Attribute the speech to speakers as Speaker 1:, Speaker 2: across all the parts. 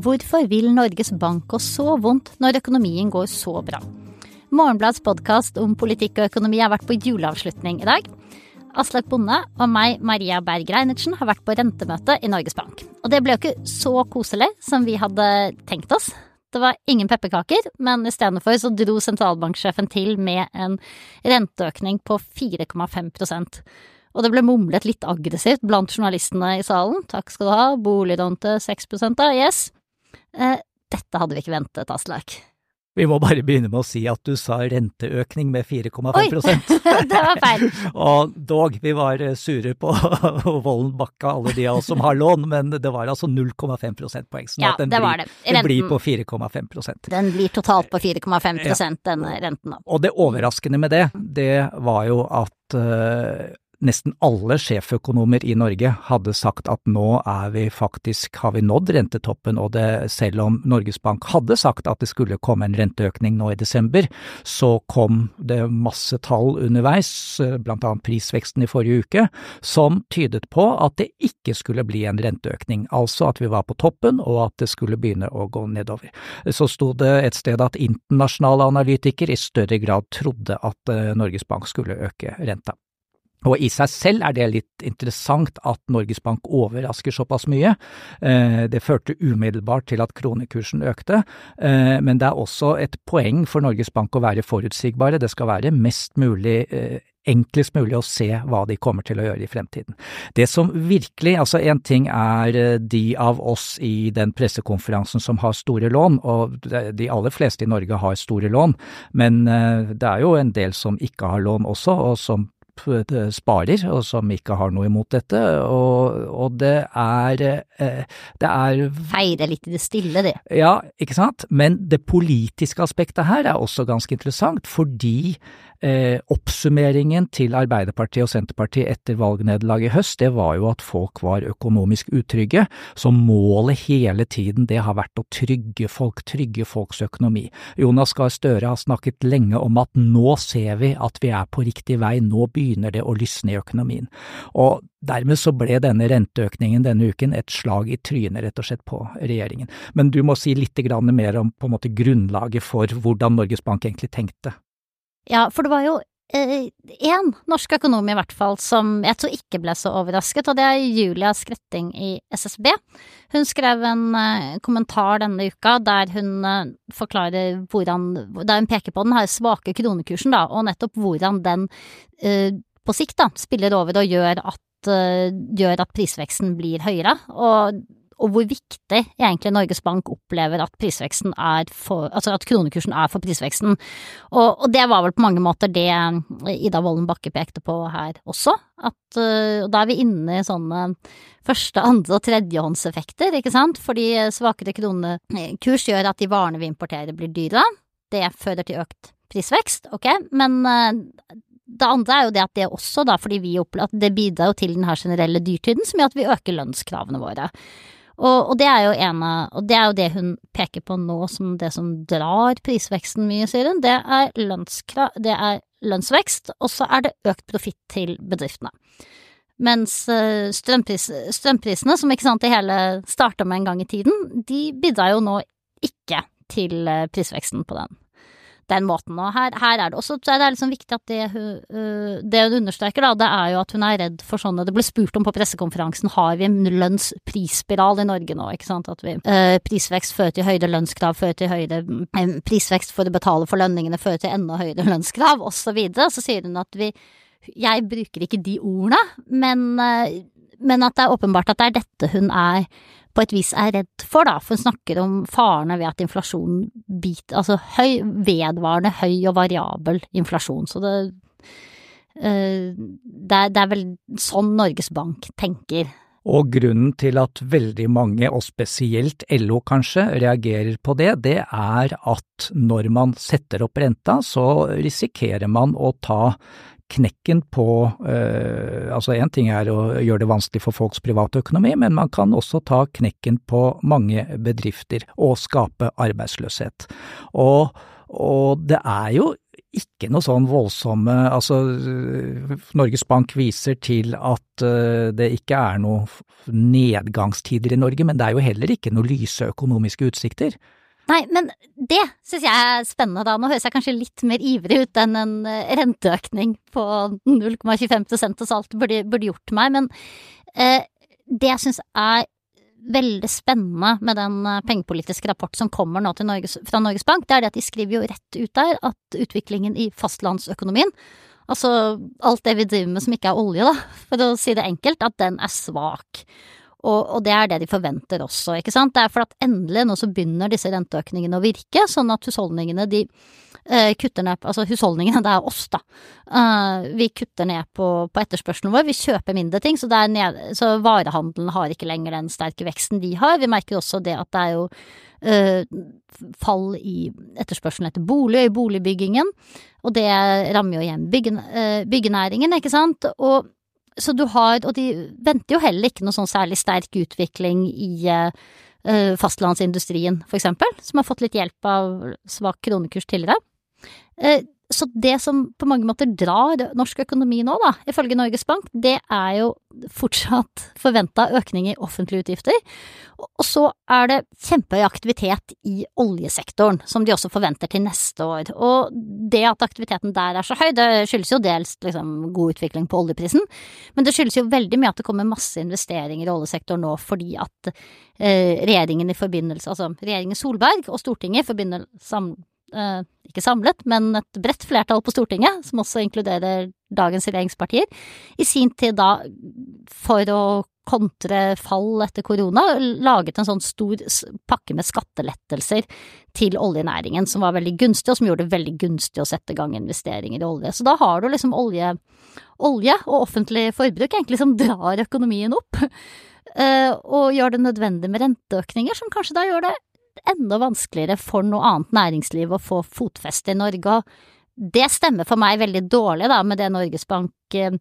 Speaker 1: Hvorfor vil Norges Bank oss så vondt når økonomien går så bra? Morgenblads podkast om politikk og økonomi har vært på juleavslutning i dag. Aslak Bonde og meg, Maria Berg Reinertsen, har vært på rentemøte i Norges Bank. Og det ble jo ikke så koselig som vi hadde tenkt oss. Det var ingen pepperkaker, men istedenfor så dro sentralbanksjefen til med en renteøkning på 4,5% og det ble mumlet litt aggressivt blant journalistene i salen. Takk skal du ha, boliglån til 6 da, yes. Eh, dette hadde vi ikke ventet, Aslak.
Speaker 2: Vi må bare begynne med å si at du sa renteøkning med 4,5
Speaker 1: Oi, det var feil.
Speaker 2: Og dog, vi var sure på Vollen Bakka, alle de av oss som har lån, men det var altså 0,5 prosentpoeng. Sånn
Speaker 1: ja,
Speaker 2: at den,
Speaker 1: det
Speaker 2: blir,
Speaker 1: var det.
Speaker 2: den blir på 4,5%
Speaker 1: Den blir totalt på 4,5 ja. denne renten.
Speaker 2: Og det overraskende med det, det var jo at uh, nesten alle sjeføkonomer i Norge hadde sagt at nå er vi faktisk, har vi nådd rentetoppen, og det, selv om Norges Bank hadde sagt at det skulle komme en renteøkning nå i desember, så kom det masse tall underveis, blant annet prisveksten i forrige uke, som tydet på at det ikke skulle bli en renteøkning, altså at vi var på toppen og at det skulle begynne å gå nedover. Så sto det et sted at internasjonale analytikere i større grad trodde at eh, Norges Bank skulle øke renta. Og i seg selv er det litt interessant at Norges Bank overrasker såpass mye. Eh, det førte umiddelbart til at kronekursen økte, eh, men det er også et poeng for Norges Bank å være forutsigbare. Det skal være mest mulig eh, enklest mulig å se hva de kommer til å gjøre i fremtiden. Det som virkelig, altså en ting er de av oss i den pressekonferansen som har store lån, og de aller fleste i Norge har store lån, men det er jo en del som ikke har lån også, og som sparer, og som ikke har noe imot dette. Og, og det er eh, Det er
Speaker 1: Feire litt i det stille, det.
Speaker 2: Ja, ikke sant. Men det politiske aspektet her er også ganske interessant, fordi eh, oppsummeringen til Arbeiderpartiet og Senterpartiet etter valgnederlaget i høst, det var jo at folk var økonomisk utrygge. Så målet hele tiden, det har vært å trygge folk, trygge folks økonomi. Jonas Gahr Støre har snakket lenge om at nå ser vi at vi er på riktig vei, nå begynner det å lysne i økonomien. Og Dermed så ble denne renteøkningen denne uken et slag i trynet, rett og slett, på regjeringen. Men du må si litt mer om på en måte grunnlaget for hvordan Norges Bank egentlig tenkte.
Speaker 1: Ja, for det var jo én eh, norsk økonom i hvert fall som jeg tror ikke ble så overrasket, og det er Julia Skretting i SSB. Hun skrev en eh, kommentar denne uka der hun eh, forklarer hvordan Der hun peker på den her svake kronekursen, da, og nettopp hvordan den på sikt da spiller over og gjør at, gjør at prisveksten blir høyere. Og og hvor viktig egentlig Norges Bank opplever at prisveksten er for, altså at kronekursen er for prisveksten. Og, og det var vel på mange måter det Ida Wolden Bakke pekte på her også, at uh, da er vi inne i sånne første, andre og tredjehåndseffekter, ikke sant, fordi svakere kronekurs gjør at de varene vi importerer blir dyrere, det fører til økt prisvekst, ok, men uh, det andre er jo det at det også, da, fordi vi opplever at det bidrar jo til den her generelle dyrtiden som gjør at vi øker lønnskravene våre. Og, og, det er jo en av, og det er jo det hun peker på nå som det som drar prisveksten mye, sier hun. Det er, det er lønnsvekst, og så er det økt profitt til bedriftene. Mens eh, strømpris, strømprisene, som ikke sant det hele starta med en gang i tiden, de bidrar jo nå ikke til eh, prisveksten på den den måten. Og her, her er det også så er det liksom viktig at det, uh, det hun understreker, da, det er jo at hun er redd for sånne Det ble spurt om på pressekonferansen har vi en lønnsprisspiral i Norge nå, ikke sant. At vi uh, prisvekst fører til høyere lønnskrav, fører til høyere prisvekst for å betale for lønningene, fører til enda høyere lønnskrav, osv. Så, videre. så sier hun at vi Jeg bruker ikke de ordene, men, uh, men at det er åpenbart at det er dette hun er på et vis er redd for, da, for hun snakker om farene ved at inflasjonen biter Altså høy, vedvarende høy og variabel inflasjon. Så det, uh, det, er, det er vel sånn Norges Bank tenker.
Speaker 2: Og grunnen til at veldig mange, og spesielt LO kanskje, reagerer på det, det er at når man setter opp renta, så risikerer man å ta knekken på eh, Altså én ting er å gjøre det vanskelig for folks privatøkonomi, men man kan også ta knekken på mange bedrifter og skape arbeidsløshet. Og, og det er jo ikke noe sånn voldsomme Altså, Norges Bank viser til at det ikke er noe nedgangstider i Norge, men det er jo heller ikke noe lyse økonomiske utsikter.
Speaker 1: Nei, men det syns jeg er spennende, da. Nå høres jeg kanskje litt mer ivrig ut enn en renteøkning på 0,25 og alt burde, burde gjort meg, men eh, det jeg syns er veldig spennende med den eh, pengepolitiske rapport som kommer nå Norges, fra Norges Bank, det er det at de skriver jo rett ut der at utviklingen i fastlandsøkonomien, altså alt det vi driver med som ikke er olje, da, for å si det enkelt, at den er svak. Og, og, det er det de forventer også, ikke sant. Det er for at endelig nå så begynner disse renteøkningene å virke, sånn at husholdningene de eh, kutter ned Altså husholdningene, det er oss, da. Eh, vi kutter ned på, på, etterspørselen vår, vi kjøper mindre ting, så, ned, så, varehandelen har ikke lenger den sterke veksten de har. Vi merker også det at det er jo eh, fall i etterspørselen etter bolig, i boligbyggingen, og det rammer jo igjen eh, byggenæringen, ikke sant. Og så du har, og de venter jo heller ikke noe sånn særlig sterk utvikling i uh, fastlandsindustrien, for eksempel, som har fått litt hjelp av svak kronekurs tidligere. Uh, så det som på mange måter drar norsk økonomi nå, da, ifølge Norges Bank, det er jo fortsatt forventa økning i offentlige utgifter. Og så er det kjempehøy aktivitet i oljesektoren, som de også forventer til neste år. Og det at aktiviteten der er så høy, det skyldes jo dels liksom, god utvikling på oljeprisen, men det skyldes jo veldig mye at det kommer masse investeringer i oljesektoren nå fordi at eh, regjeringen i forbindelse, altså regjeringen Solberg og Stortinget i forbindelse ikke samlet, men et bredt flertall på Stortinget, som også inkluderer dagens regjeringspartier, i sin tid da, for å kontre fall etter korona, laget en sånn stor pakke med skattelettelser til oljenæringen, som var veldig gunstig, og som gjorde det veldig gunstig å sette i gang investeringer i olje. Så da har du liksom olje, olje og offentlig forbruk egentlig som drar økonomien opp, eh, og gjør det nødvendig med renteøkninger, som kanskje da gjør det enda vanskeligere for noe annet næringsliv å få fotfeste i Norge. Og det stemmer for meg veldig dårlig da, med det Norges Bank eh,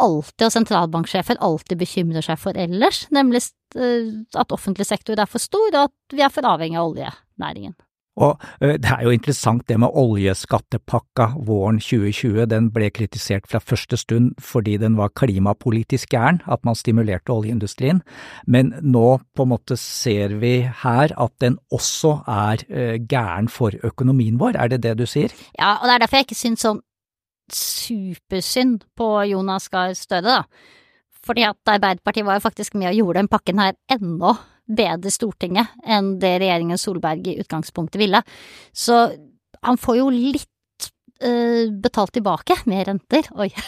Speaker 1: alltid, og sentralbanksjefer alltid bekymrer seg for ellers, nemlig eh, at offentlig sektor er for stor, og at vi er for avhengig av oljenæringen.
Speaker 2: Og det er jo interessant det med oljeskattepakka våren 2020. Den ble kritisert fra første stund fordi den var klimapolitisk gæren, at man stimulerte oljeindustrien. Men nå på en måte ser vi her at den også er gæren for økonomien vår, er det det du sier?
Speaker 1: Ja, og det er derfor jeg ikke syns sånn supersynd på Jonas Gahr Støre, da. Fordi at Arbeiderpartiet var jo faktisk med og gjorde den pakken her enda bedre Stortinget enn det regjeringen Solberg i utgangspunktet ville. Så han får jo litt uh, betalt tilbake med renter. Oi.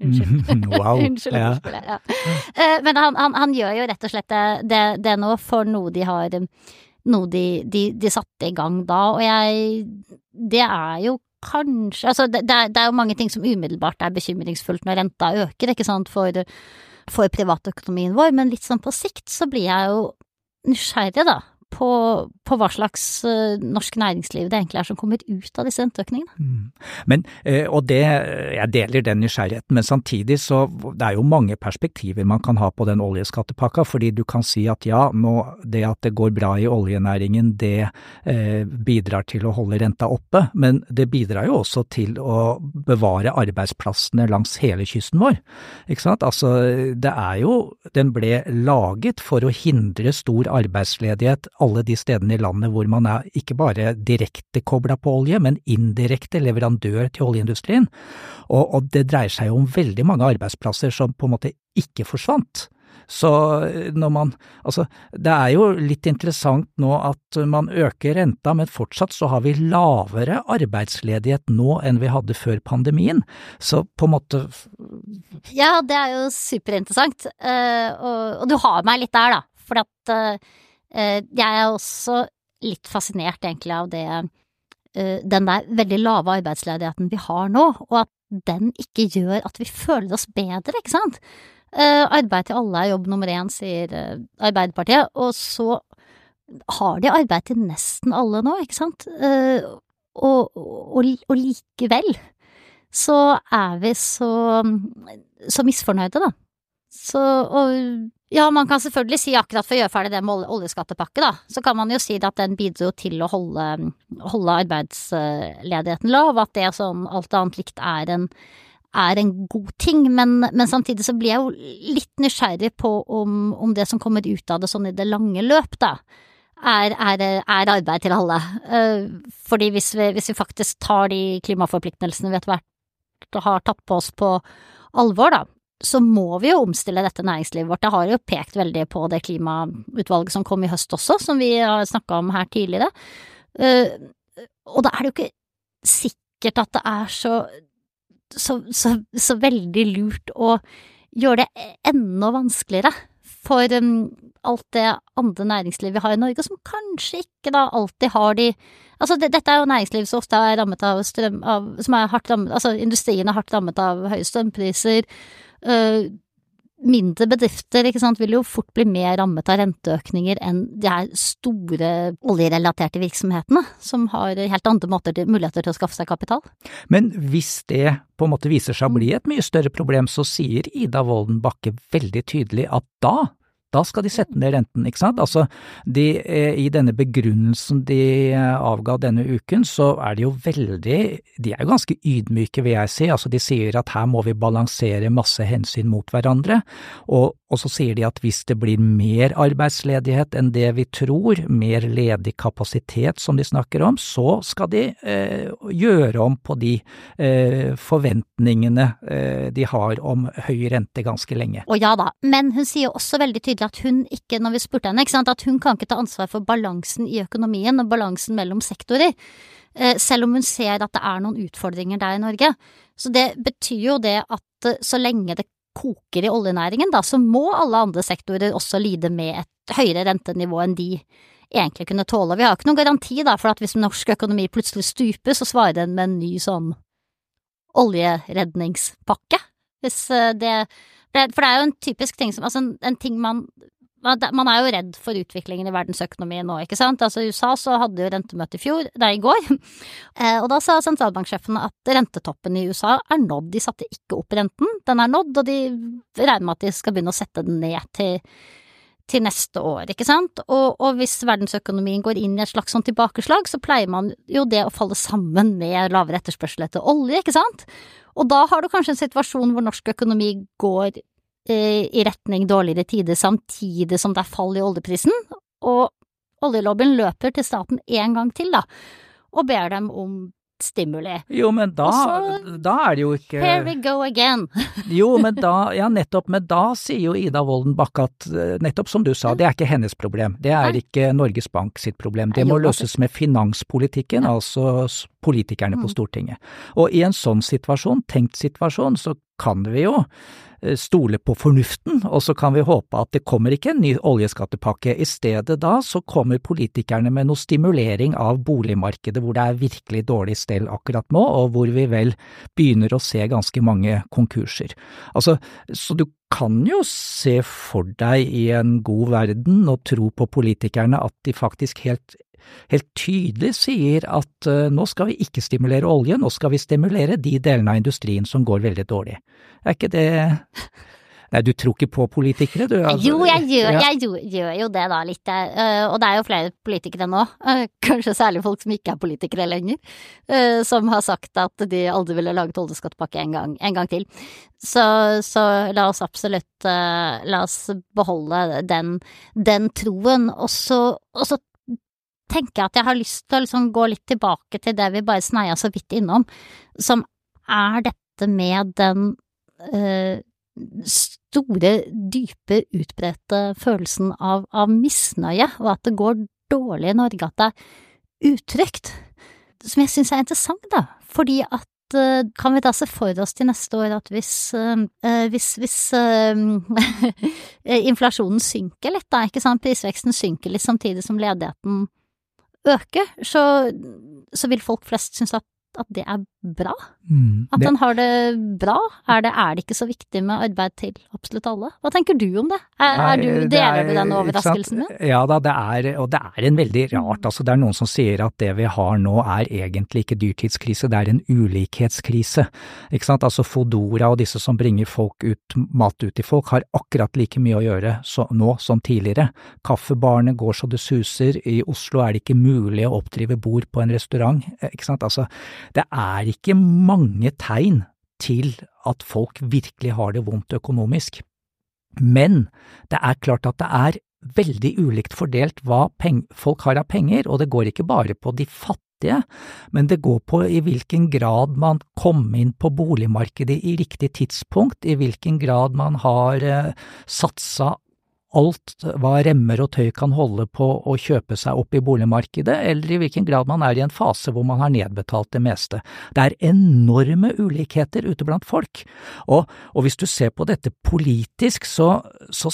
Speaker 1: Unnskyld.
Speaker 2: wow.
Speaker 1: Unnskyld. Ja. ja. Uh, men han, han, han, gjør jo rett og slett det, det nå for noe de har Noe de, de, de satte i gang da, og jeg Det er jo kanskje Altså, det, det, er, det er jo mange ting som umiddelbart er bekymringsfullt når renta øker, ikke sant, for for privatøkonomien vår, men litt sånn på sikt så blir jeg jo nysgjerrig, da, på, på, hva slags uh, norsk næringsliv det egentlig er som kommer ut av disse renteøkningene. Mm.
Speaker 2: Men, uh, og det, jeg deler den nysgjerrigheten, men samtidig så det er jo mange perspektiver man kan ha på den oljeskattepakka, fordi du kan si at ja, nå, det at det går bra i oljenæringen, det eh, bidrar til å holde renta oppe, men det bidrar jo også til å bevare arbeidsplassene langs hele kysten vår. Ikke sant? Altså, det er jo Den ble laget for å hindre stor arbeidsledighet alle de stedene i landet hvor man er ikke bare direkte kobla på olje, men indirekte leverandør til oljeindustrien. Og, og, det dreier seg jo om veldig mange arbeidsplasser som på en måte ikke forsvant. Så når man Altså, det er jo litt interessant nå at man øker renta, men fortsatt så har vi lavere arbeidsledighet nå enn vi hadde før pandemien. Så på en måte
Speaker 1: Ja, det er jo superinteressant, uh, og, og, du har meg litt der, da. For at Eh, jeg er også litt fascinert egentlig av det eh, den der veldig lave arbeidsledigheten vi har nå, og at den ikke gjør at vi føler oss bedre, ikke sant? Eh, arbeid til alle er jobb nummer én, sier Arbeiderpartiet, og så har de arbeid til nesten alle nå, ikke sant? Og, og, og likevel så er vi så, så misfornøyde, da. Så, og Ja, man kan selvfølgelig si akkurat for å gjøre ferdig det med oljeskattepakke, da, så kan man jo si at den bidro til å holde, holde arbeidsledigheten lav, at det sånn alt annet likt er en, er en god ting, men, men, samtidig så blir jeg jo litt nysgjerrig på om, om, det som kommer ut av det sånn i det lange løp, da, er, er, er arbeid til alle. Uh, fordi hvis vi, hvis vi, faktisk tar de klimaforpliktelsene vi etter hvert har tatt på oss på alvor, da, så må vi jo omstille dette næringslivet vårt. Jeg har jo pekt veldig på det klimautvalget som kom i høst også, som vi har snakka om her tidligere. Uh, og da er det jo ikke sikkert at det er så, så, så, så veldig lurt å gjøre det enda vanskeligere for um, alt det andre næringslivet vi har i Norge, som kanskje ikke da alltid har de Altså, det, dette er jo næringsliv som ofte er rammet av strøm av, Som er hardt rammet Altså, industrien er hardt rammet av høye strømpriser mindre bedrifter sant, vil jo fort bli mer rammet av renteøkninger enn de her store oljerelaterte virksomhetene, som har helt andre måter til, muligheter til å skaffe seg kapital.
Speaker 2: Men hvis det på en måte viser seg å bli et mye større problem, så sier Ida Wolden Bakke veldig tydelig at da da skal de sette ned renten, ikke sant. Altså, de, eh, i denne begrunnelsen de eh, avga denne uken, så er de jo veldig De er jo ganske ydmyke, vil jeg si. Altså, de sier at her må vi balansere masse hensyn mot hverandre, og, og så sier de at hvis det blir mer arbeidsledighet enn det vi tror, mer ledig kapasitet som de snakker om, så skal de eh, gjøre om på de eh, forventningene eh, de har om høy rente ganske lenge.
Speaker 1: Og ja da, men hun sier også veldig tydelig at hun ikke, når vi spurte henne, sant, at hun kan ikke ta ansvar for balansen i økonomien og balansen mellom sektorer. Eh, selv om hun ser at det er noen utfordringer der i Norge. Så det betyr jo det at eh, så lenge det koker i oljenæringen, da, så må alle andre sektorer også lide med et høyere rentenivå enn de egentlig kunne tåle. Vi har ikke noen garanti da, for at hvis norsk økonomi plutselig stuper, så svarer den med en ny sånn oljeredningspakke. Hvis eh, det for det er jo en typisk ting som Altså, en ting man man er jo redd for utviklingen i verdensøkonomien nå, ikke sant. Altså i USA så hadde jo rentemøte i fjor, nei, i går, eh, og da sa sentralbanksjefen at rentetoppen i USA er nådd. De satte ikke opp renten, den er nådd, og de regner med at de skal begynne å sette den ned til, til neste år, ikke sant. Og, og, hvis verdensøkonomien går inn i et slags sånn tilbakeslag, så pleier man jo det å falle sammen med lavere etterspørsel etter olje, ikke sant. Og da har du kanskje en situasjon hvor norsk økonomi går eh, i retning dårligere tider samtidig som det er fall i oljeprisen, og oljelobbyen løper til staten en gang til, da, og ber dem om stimuli.
Speaker 2: Jo, men da, så, da er det jo ikke
Speaker 1: Here we go again.
Speaker 2: jo, men da, ja nettopp, men da sier jo Ida Wolden Bakke at eh, nettopp som du sa, det er ikke hennes problem, det er Nei. ikke Norges Bank sitt problem, det må løses med finanspolitikken, ja. altså politikerne på mm. Stortinget. Og i en sånn situasjon, tenkt situasjon, så kan vi jo Eh, stole på fornuften, og så kan vi håpe at det kommer ikke en ny oljeskattepakke. I stedet da så kommer politikerne med noe stimulering av boligmarkedet hvor det er virkelig dårlig stell akkurat nå, og hvor vi vel begynner å se ganske mange konkurser. Altså, så du kan jo se for deg i en god verden og tro på politikerne at de faktisk helt helt tydelig sier at uh, nå skal vi ikke stimulere olje, nå skal vi stimulere de delene av industrien som går veldig dårlig. Er ikke det Nei, du tror ikke på politikere, du?
Speaker 1: Altså, jo, jeg gjør, ja. jeg gjør, jo det da litt, uh, og det er jo flere politikere nå, uh, kanskje særlig folk som ikke er politikere lenger, som har sagt at de aldri ville laget oljeskattpakke en gang, en gang til. Så, så, la oss absolutt la oss beholde den, den troen, og så tenker jeg at jeg har lyst til å liksom gå litt tilbake til det vi bare sneia så vidt innom, som er dette med den øh, store, dype, utbredte følelsen av, av, misnøye, og at det går dårlig i Norge, at det er utrygt, som jeg syns er interessant, da, fordi at øh, kan vi da se for oss til neste år at hvis, øh, hvis, hvis inflasjonen synker litt, da, ikke sant, prisveksten synker litt samtidig som ledigheten øke, så, så vil folk flest synes at at det er bra?
Speaker 2: Mm,
Speaker 1: At han har det bra? Er det, er det ikke så viktig med arbeid til absolutt alle? Hva tenker du om det? Er, er du,
Speaker 2: Nei, det
Speaker 1: deler
Speaker 2: er-
Speaker 1: du den overraskelsen min?
Speaker 2: Ja da, det er, og det er en veldig rart. Altså, det er noen som sier at det vi har nå er egentlig ikke dyrtidskrise, det er en ulikhetskrise. Ikke sant? Altså Fodora og disse som bringer folk ut, mat ut til folk, har akkurat like mye å gjøre så, nå som tidligere. Kaffebarene går så det suser, i Oslo er det ikke mulig å oppdrive bord på en restaurant. Ikke sant? Altså, det er ikke mange tegn til at folk virkelig har det vondt økonomisk. Men det er klart at det er veldig ulikt fordelt hva folk har av penger, og det går ikke bare på de fattige, men det går på i hvilken grad man kom inn på boligmarkedet i riktig tidspunkt, i hvilken grad man har eh, satsa alt hva remmer og tøy kan holde på å kjøpe seg opp i boligmarkedet, eller i hvilken grad man er i en fase hvor man har nedbetalt det meste. Det er enorme ulikheter ute blant folk, og, og hvis du ser på dette politisk, så, så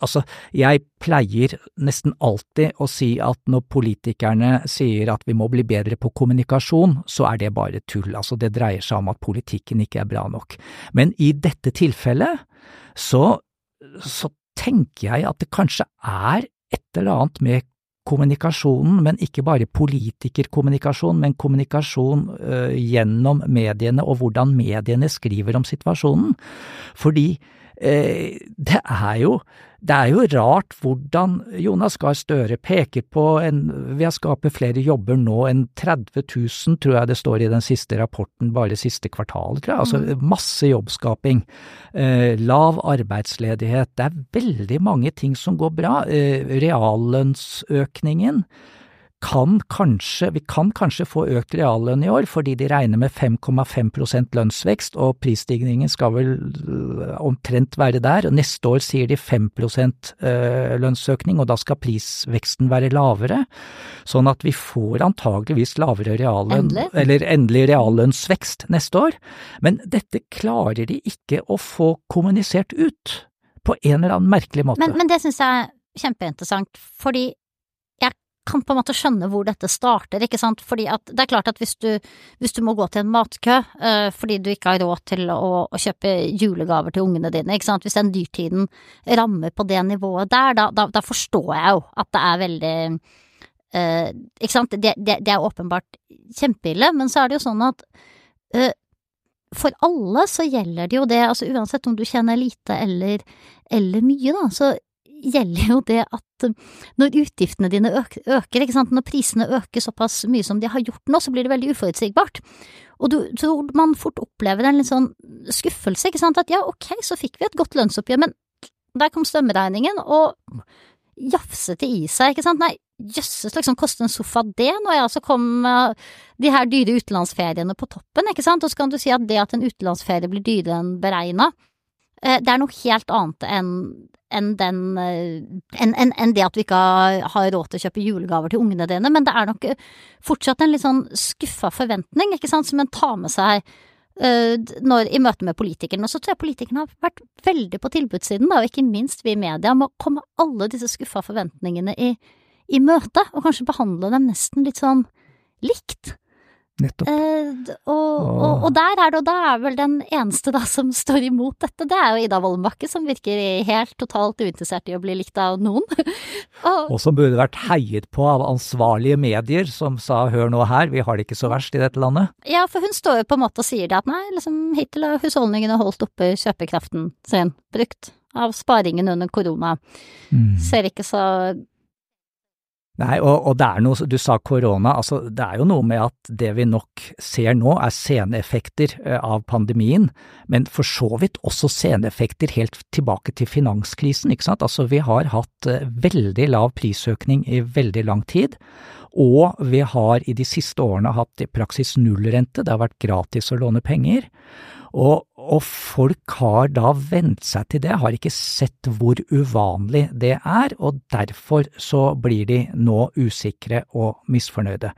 Speaker 2: altså, jeg pleier nesten alltid å si at når politikerne sier at vi må bli bedre på kommunikasjon, så er det bare tull, altså det dreier seg om at politikken ikke er bra nok. Men i dette tilfellet, så, så tenker jeg at det kanskje er et eller annet med kommunikasjonen, men ikke bare politikerkommunikasjon, men kommunikasjon øh, gjennom mediene og hvordan mediene skriver om situasjonen. Fordi eh, det er jo det er jo rart hvordan Jonas Gahr Støre peker på en, ved å skape flere jobber nå enn 30 000, tror jeg det står i den siste rapporten, bare siste kvartalet, tror jeg. Altså masse jobbskaping. Eh, lav arbeidsledighet. Det er veldig mange ting som går bra. Eh, reallønnsøkningen kan kanskje, vi kan kanskje få økt reallønn i år, fordi de regner med 5,5% lønnsvekst, og prisstigningen skal vel øh, omtrent være der. Neste år sier de 5% øh, lønnsøkning, og da skal prisveksten være lavere. Sånn at vi får antageligvis lavere reallønn,
Speaker 1: Endelig.
Speaker 2: eller endelig reallønnsvekst neste år. Men dette klarer de ikke å få kommunisert ut, på en eller annen merkelig måte.
Speaker 1: Men, men det synes jeg er kjempeinteressant, fordi kan på en måte skjønne hvor dette starter, ikke sant, fordi at det er klart at hvis du, hvis du må gå til en matkø uh, fordi du ikke har råd til å, å kjøpe julegaver til ungene dine, ikke sant, hvis den dyrtiden rammer på det nivået der, da, da, da forstår jeg jo at det er veldig uh, ikke sant, det, det, det er åpenbart kjempeille, men så er det jo sånn at uh, for alle så gjelder det jo det, altså uansett om du tjener lite eller, eller mye, da, så gjelder jo det at eh, når utgiftene dine øker, ikke sant, når prisene øker såpass mye som de har gjort nå, så blir det veldig uforutsigbart. Og du tror man fort opplever en litt sånn skuffelse, ikke sant, at ja, ok, så fikk vi et godt lønnsoppgjør, men der kom strømregningen, og jafset det i seg, ikke sant, nei, jøsses, liksom, koste en sofa det, når jeg altså kom med de her dyre utenlandsferiene på toppen, ikke sant, og så kan du si at det at en utenlandsferie blir dyrere enn beregna, eh, det er noe helt annet enn enn den eh, enn enn- enn det at du ikke har, råd til å kjøpe julegaver til ungene dine, men det er nok eh, fortsatt en litt sånn skuffa forventning, ikke sant, som en tar med seg eh, når, i møte med politikerne. Og så tror jeg politikerne har vært veldig på tilbudssiden, da, og ikke minst vi i media, med å komme alle disse skuffa forventningene i, i møte, og kanskje behandle dem nesten litt sånn likt.
Speaker 2: Nettopp.
Speaker 1: Eh, og, og, og der er det, og da er vel den eneste da som står imot dette, det er jo Ida Woldenbakke, som virker helt totalt uinteressert i å bli likt av noen. og,
Speaker 2: Og som burde vært heiet på av ansvarlige medier som sa hør nå her, vi har det ikke så verst i dette landet.
Speaker 1: ja, for hun står jo på en måte og sier det at nei, liksom hittil har husholdningene holdt oppe kjøpekraften sin, brukt av sparingen under korona. Ser ikke så
Speaker 2: Nei, og, og det er noe, du sa korona, altså det er jo noe med at det vi nok ser nå er seneffekter eh, av pandemien, men for så vidt også seneffekter helt tilbake til finanskrisen, ikke sant. Altså vi har hatt eh, veldig lav prisøkning i veldig lang tid, og vi har i de siste årene hatt i praksis nullrente, det har vært gratis å låne penger. Og, og folk har da vent seg til det, har ikke sett hvor uvanlig det er, og derfor så blir de nå usikre og misfornøyde.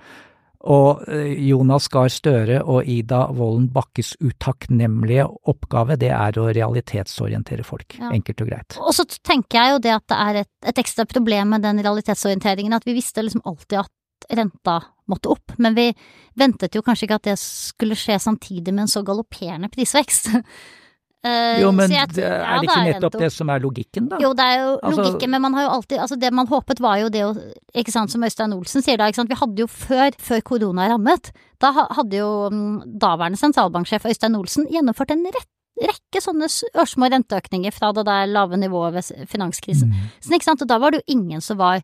Speaker 2: Og eh, Jonas Gahr Støre og Ida Wolden Bakkes utakknemlige oppgave, det er å realitetsorientere folk,
Speaker 1: Ja.
Speaker 2: enkelt og greit.
Speaker 1: Og så tenker jeg jo det at det er et, et ekstra problem med den realitetsorienteringen, at vi visste liksom alltid at at renta måtte opp, men vi ventet jo kanskje ikke at det skulle skje samtidig med en så galopperende prisvekst.
Speaker 2: Uh, jo, men jeg, det, er det ikke nettopp det som er logikken, da?
Speaker 1: Jo, det er jo altså, logikken, men man har jo alltid Altså, det man håpet var jo det å Ikke sant, som Øystein Olsen sier da, ikke sant. Vi hadde jo før, før korona rammet, da hadde jo um, daværende sentralbanksjef Øystein Olsen gjennomført en rett rekke sånne ørsmå renteøkninger fra det der lave nivået ved finanskrisen. Mm. Så, ikke sant? Og da var det jo ingen som var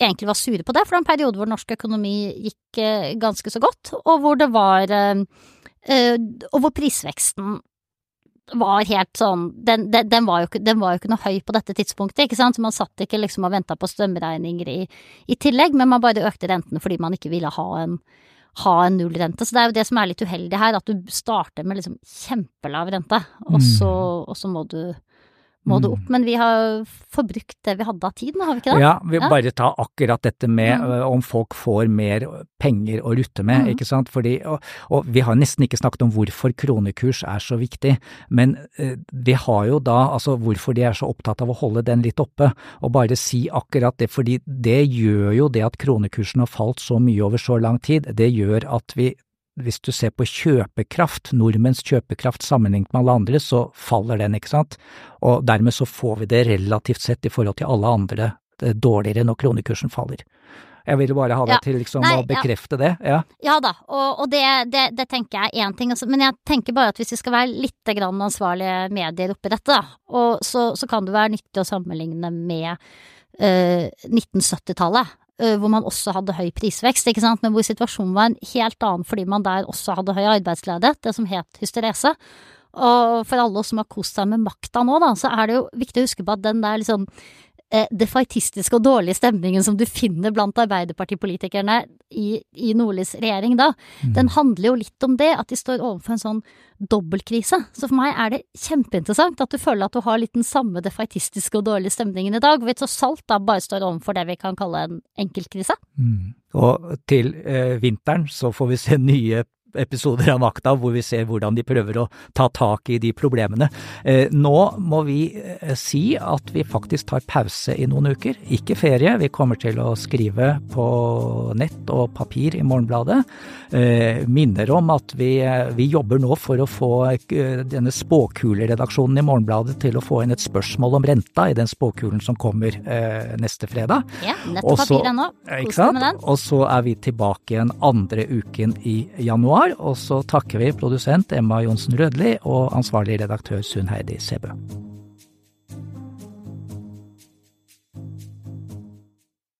Speaker 1: egentlig var sure på det, for det var en periode hvor norsk økonomi gikk eh, ganske så godt, og hvor det var eh, eh, Og hvor prisveksten var helt sånn den, den, den, var ikke, den, var jo ikke, noe høy på dette tidspunktet, ikke sant, så man satt ikke liksom og venta på strømregninger i, i, tillegg, men man bare økte rentene fordi man ikke ville ha en, ha en nullrente. Så det er jo det som er litt uheldig her, at du starter med liksom kjempelav rente, og så, mm. og så må du må det opp. Mm. Men vi har forbrukt det vi hadde av tid nå, har vi ikke det?
Speaker 2: Ja, vi ja. bare ta akkurat dette med mm. uh, om folk får mer penger å rutte med, mm. ikke sant. Fordi, og, og, vi har nesten ikke snakket om hvorfor kronekurs er så viktig, men uh, vi har jo da, altså hvorfor de er så opptatt av å holde den litt oppe, og bare si akkurat det, fordi det gjør jo det at kronekursen har falt så mye over så lang tid, det gjør at vi hvis du ser på kjøpekraft, nordmenns kjøpekraft sammenlignet med alle andre, så faller den, ikke sant, og dermed så får vi det relativt sett i forhold til alle andre dårligere når kronekursen faller. Jeg ville bare ha deg ja. til liksom Nei, å bekrefte
Speaker 1: ja.
Speaker 2: det. Ja,
Speaker 1: ja da, og, og det, det, det, tenker jeg er én ting, men jeg tenker bare at hvis vi skal være litt grann ansvarlige medier oppi dette, da, så, så kan det være nyttig å sammenligne med uh, 1970-tallet. Eh, hvor man også hadde høy prisvekst, ikke sant, men hvor situasjonen var en helt annen fordi man der også hadde høy arbeidsledighet, det som het hysterese. Og for alle oss som har kost seg med makta nå, da, så er det jo viktig å huske på at den der liksom defaitistiske og dårlige stemningen som du finner blant arbeiderpartipolitikerne i, i Nordlys regjering da, mm. den handler jo litt om det, at de står overfor en sånn dobbeltkrise. Så for meg er det kjempeinteressant at du føler at du har litt den samme defaitistiske og dårlige stemningen i dag, hvor vi tross alt da bare står overfor det vi kan kalle en enkeltkrise.
Speaker 2: Mm. Og til eh, vinteren så får vi se nye episoder av Makta hvor vi ser hvordan de prøver å ta tak i de problemene. Eh, nå må vi eh, si at vi faktisk tar pause i noen uker. Ikke ferie, vi kommer til å skrive på nett og papir i Morgenbladet. Eh, minner om at vi, vi jobber nå for å få denne spåkuleredaksjonen i Morgenbladet til å få inn et spørsmål om renta i den spåkulen som kommer neste fredag.
Speaker 1: Ja, nett og papir ennå. Kos deg med den.
Speaker 2: Og så er vi tilbake igjen andre uken i januar januar. Og så takker vi produsent Emma Johnsen Rødli og ansvarlig redaktør Sunn Heidi Sebø.